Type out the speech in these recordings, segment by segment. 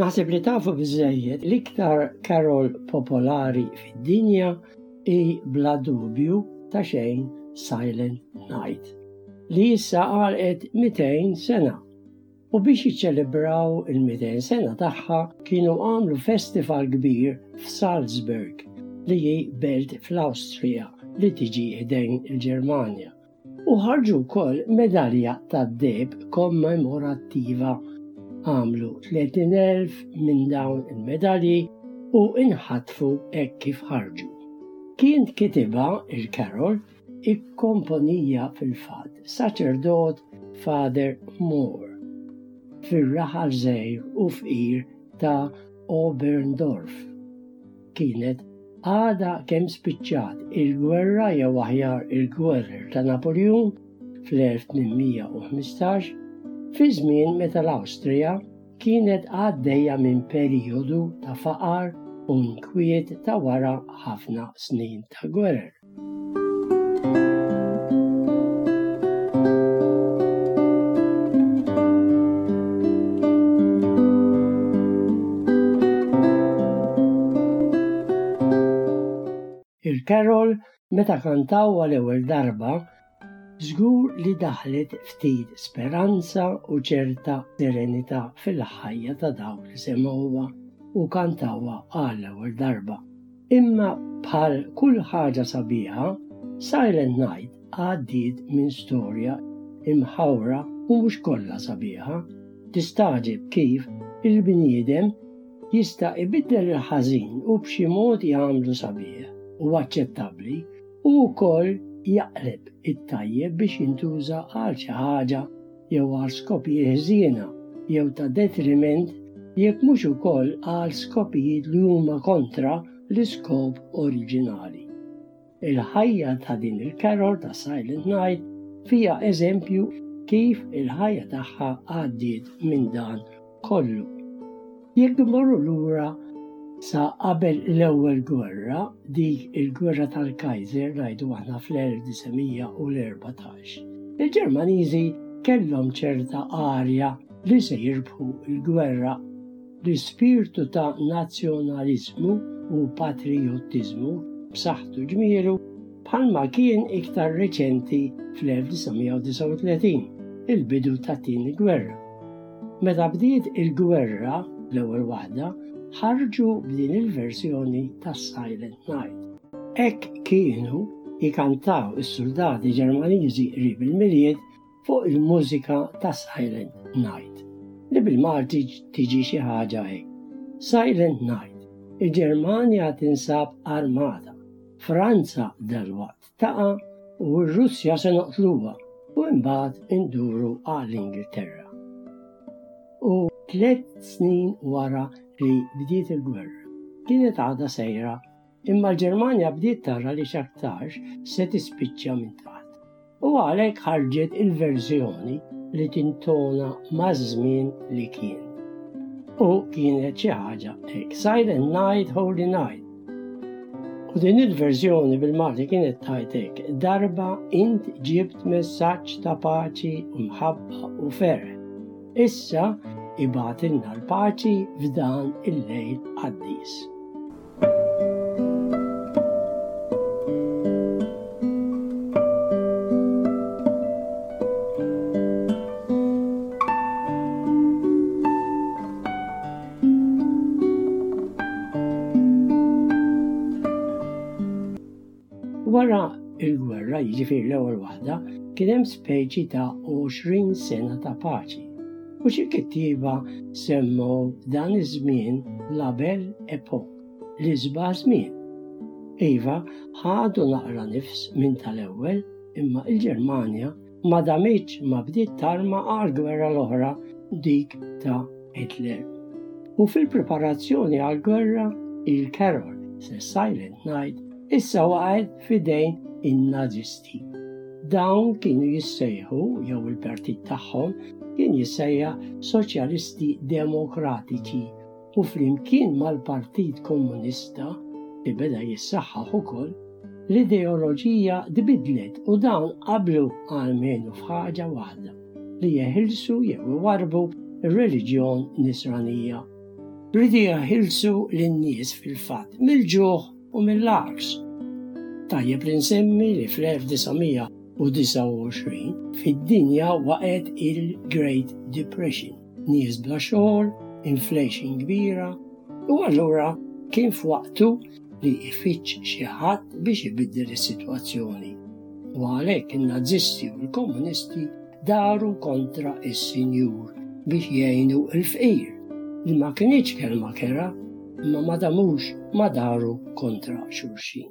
Naħseb li tafu biżejjed l-iktar karol popolari fid-dinja i bla dubju ta' xejn Silent Night li issa għalqet 200 sena. u biex jiċċelebraw il-200 sena tagħha kienu għamlu festival kbir f'Salzburg li hi belt fl-Awstrija li tiġi ħdejn il-Ġermanja u ħarġu wkoll medalja tad-deb kommemorattiva. Għamlu 30,000 minn dawn il-medalji u inħatfu hekk kif ħarġu. Kien kitibha il-Carol Ikkomponija fil-fatt saċerdot Father Moore fir-raħal żgħir u fqir ta' Oberndorf. Kienet għadha kemm spiċċat il-gwerra jew aħjar il-gwerer ta' Napoljun fl-1815 fi żmien meta l-Awstrija kienet għaddejja minn perijodu ta' faqar u nkwiet ta' wara ħafna snin ta' gwerer. Il-Carol meta kantaw għal ewwel darba Żgur li daħlet ftit speranza u ċerta serenità fil-ħajja ta' dawk li semgħuha u kantawha għall-ewwel darba. Imma bħal kull ħaġa sabiħa, Silent Night għaddiet minn storja imħawra u mhux kollha sabiħa. Tistagħġeb kif il-bniedem jista' ibiddel il-ħażin u b'xi mod jagħmlu sabiħ u aċċettabbli. Hu wkoll jaqleb it-tajjeb biex jintuża għal xi ħaġa jew għal skopijiet ħżiena jew ta' detriment jekk mhux ukoll għal skopijiet li huma kontra l-iskop oriġinali. Il-ħajja ta' din il-carol ta' Silent Night fiha eżempju kif il-ħajja tagħha għaddiet minn dan kollu. Jekk imorru lura sa qabel l-ewwel gwerra, dik il-gwerra tal-Kaiser ngħidu aħna fl-1914, il-Ġermaniżi kellhom ċerta arja li se jirbħu l-gwerra. L-ispirtu ta' nazzjonaliżmu u patrijottiżmu b'saħħtu ġmieru bħalma kien iktar reċenti fl-1939, il-bidu tat-Tieni Gwerra. Meta bdiet il-gwerra, l-ewwel waħda, ħarġu b'din il-verżjoni ta' Silent Night. Hekk kienu jkantaw is-suldati Ġermaniżi qrib il-Milied fuq il-mużika ta' Silent Night, li bil-Malti tiġi xi ħaġa hekk. Silent Night, il-Ġermanja tinsab armata, Franza dalwaqt taqa' u r-Russja se noqtluha u imbagħad induru għall-Ingilterra. U tliet snin wara li bdiet il-gwerra, kienet għadha sejra imma l-Ġermanja bdiet tara li x'aktarx se tispiċċa minn taħt. U għalhekk ħarġet il-verżjoni li tintona maż-żmien li kien. U kienet xi ħaġa hekk Silent Night, Holy Night. U din il-verżjoni bil-Malti kienet tajtek darba int ġibt messaġġ ta' paċi u mħabba u fer. Issa ibatilna l-paċi f'dan il-lejl qaddis. Wara il-gwerra, jiġifieri l-ewwel waħda, kien hemm speċi ta' 20 sena ta' paċi. U xi kittieba semmew dan iż-żmien label epok, li żba' żmien. Iva, ħadu naqra nifs minn tal-ewwel, imma il-Ġermanja ma damitx ma bdiet tarma għal gwerra l-oħra dik ta' Hitler. U fil-preparazzjoni għal gwerra il-Carol se Silent Night issa waqgħet fidejn in-Nazisti. Dawn kienu jissejħu, jew il-partit tagħhom, kien jissejja Soċjalisti Demokratiċi u flimkien mal-Partit Komunista li beda jissaħħaħ ukoll, l-ideoloġija tbiddlet u dawn qablu għalmenu f'ħaġa waħda li jeħilsu jew iwarbu r-reliġjon Nisranija. Ridu jaħilsu lin-nies fil-fatt mill-ġuħ u mill-għaks. Tajjeb li nsemmi li fl-1929 fid-dinja waqgħet il-Great Depression nies bla xogħol, inflation kbira, u allura kien f'waqtu li jfittx xi ħadd biex ibiddel is-sitwazzjoni. U għalhekk in-Nazisti u l-Komunisti daru kontra is-Sinjur biex jgħinu l-fqir li ma kinitx kelma kera imma ma damux ma daru kontra xulxin.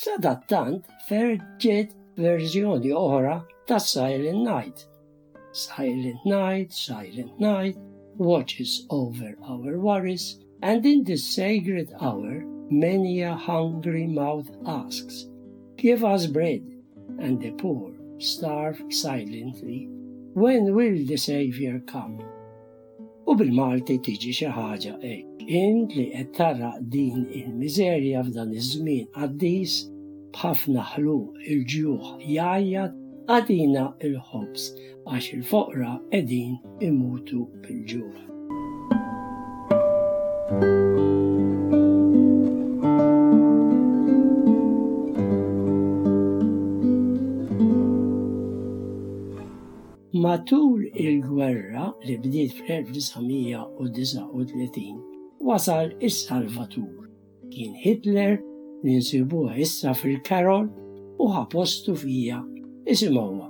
Sadattant ferġet verżjoni oħra ta' Silent Night. Silent Night, Silent Night watches over our worries, and in this sacred hour many a hungry mouth asks, Give us bread, and the poor starve silently. When will the Savior come? U bil-Malti tiġi xi ħaġa hekk. Int li qed tara din il-miżerja f'dan iż-żmien qaddis b'ħafna ħluq il-ġjuħ jgħajjat għatina il-ħobż għax il-foqra qegħdin imutu bil-ġuħ. Matul il-gwerra li bdiet fl-1939, wasal is-Salvatur. Kien Hitler li nsibuh issa fil-Carol u ħa postu fija. Isimgħuha.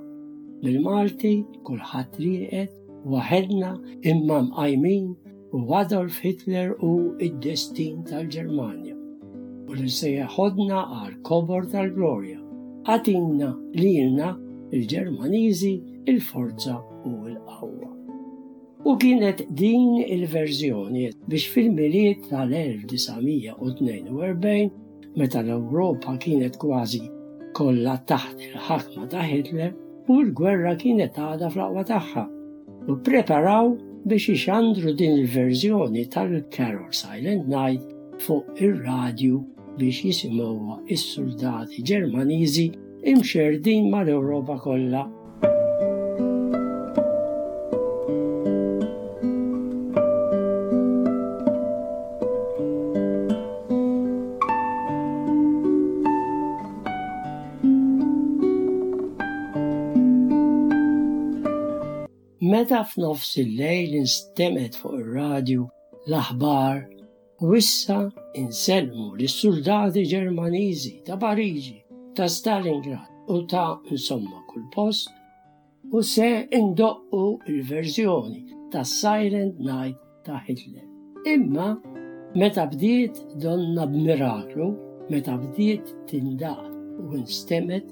Bil-Malti kulħadd rieqed, waħedna imma mqajmin u Adolf Hitler hu d-destin tal-Ġermanja u li se jeħodna għal kobor tal-glorja. Agħtina lilna l-Ġermaniżi il-forza u l-qawwa. U kienet din il-verżjoni biex fil-milied tal-1942 meta l-Ewropa kienet kważi kollha taħt il-ħakma ta' Hitler u l-gwerra kienet għadha fl-aqwa tagħha. U preparaw biex ixandru din il-verżjoni tal-Carol Silent Night fuq ir-radju biex jisimgħuha is-suldati Ġermaniżi imxerdin mal-Ewropa kollha. Meta f'nofs il-lejl instemed fuq ir-radju l-aħbar U issa insellmu li s-suldati Ġermaniżi ta' Pariġi, ta' Stalingrad u ta' insomma kull post u se indoqqu il-verżjoni ta' Silent Night ta' Hitler. Imma meta bdiet donna b'miraklu, meta bdiet tindaq u nstemet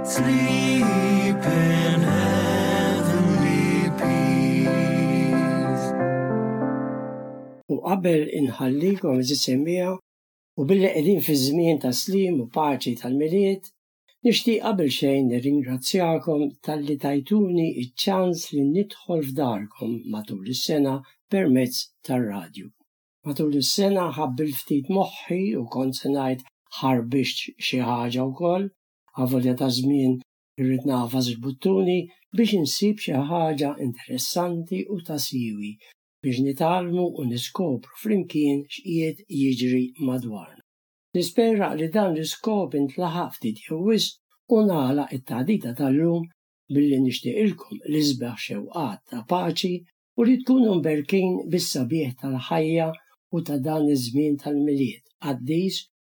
Sleep in heavenly peace. U qabel inħallikom, eżiz semmija, u billi qegħdin fi żmien ta' slim u paċi tal-Milied, nixtieq qabel xejn nirringrazzjakom talli tajtuni ċ-ċans li nidħol f'darkom matul is-sena permezz tar-radju. Matul is-sena ħabbilt ftit moħħi u kont se ngħid ħarbixt xi ħaġa wkoll, Avolja ta' żmien irrid nagħfas il-buttuni biex insib xi ħaġa interessanti u ta' siwi biex nitgħallmu u niskopru flimkien x'qiegħed jiġri madwarna. Nispera li dan l-iskop intlaħaq ftit jew wisq u nagħlaq it-taħdita tal-lum billi nixtieqilkom l-isbaħ xewqat ta' paċi u li tkunu mberkin bis-sabiħ tal-ħajja u ta' dan iż-żmien tal-Milied qaddis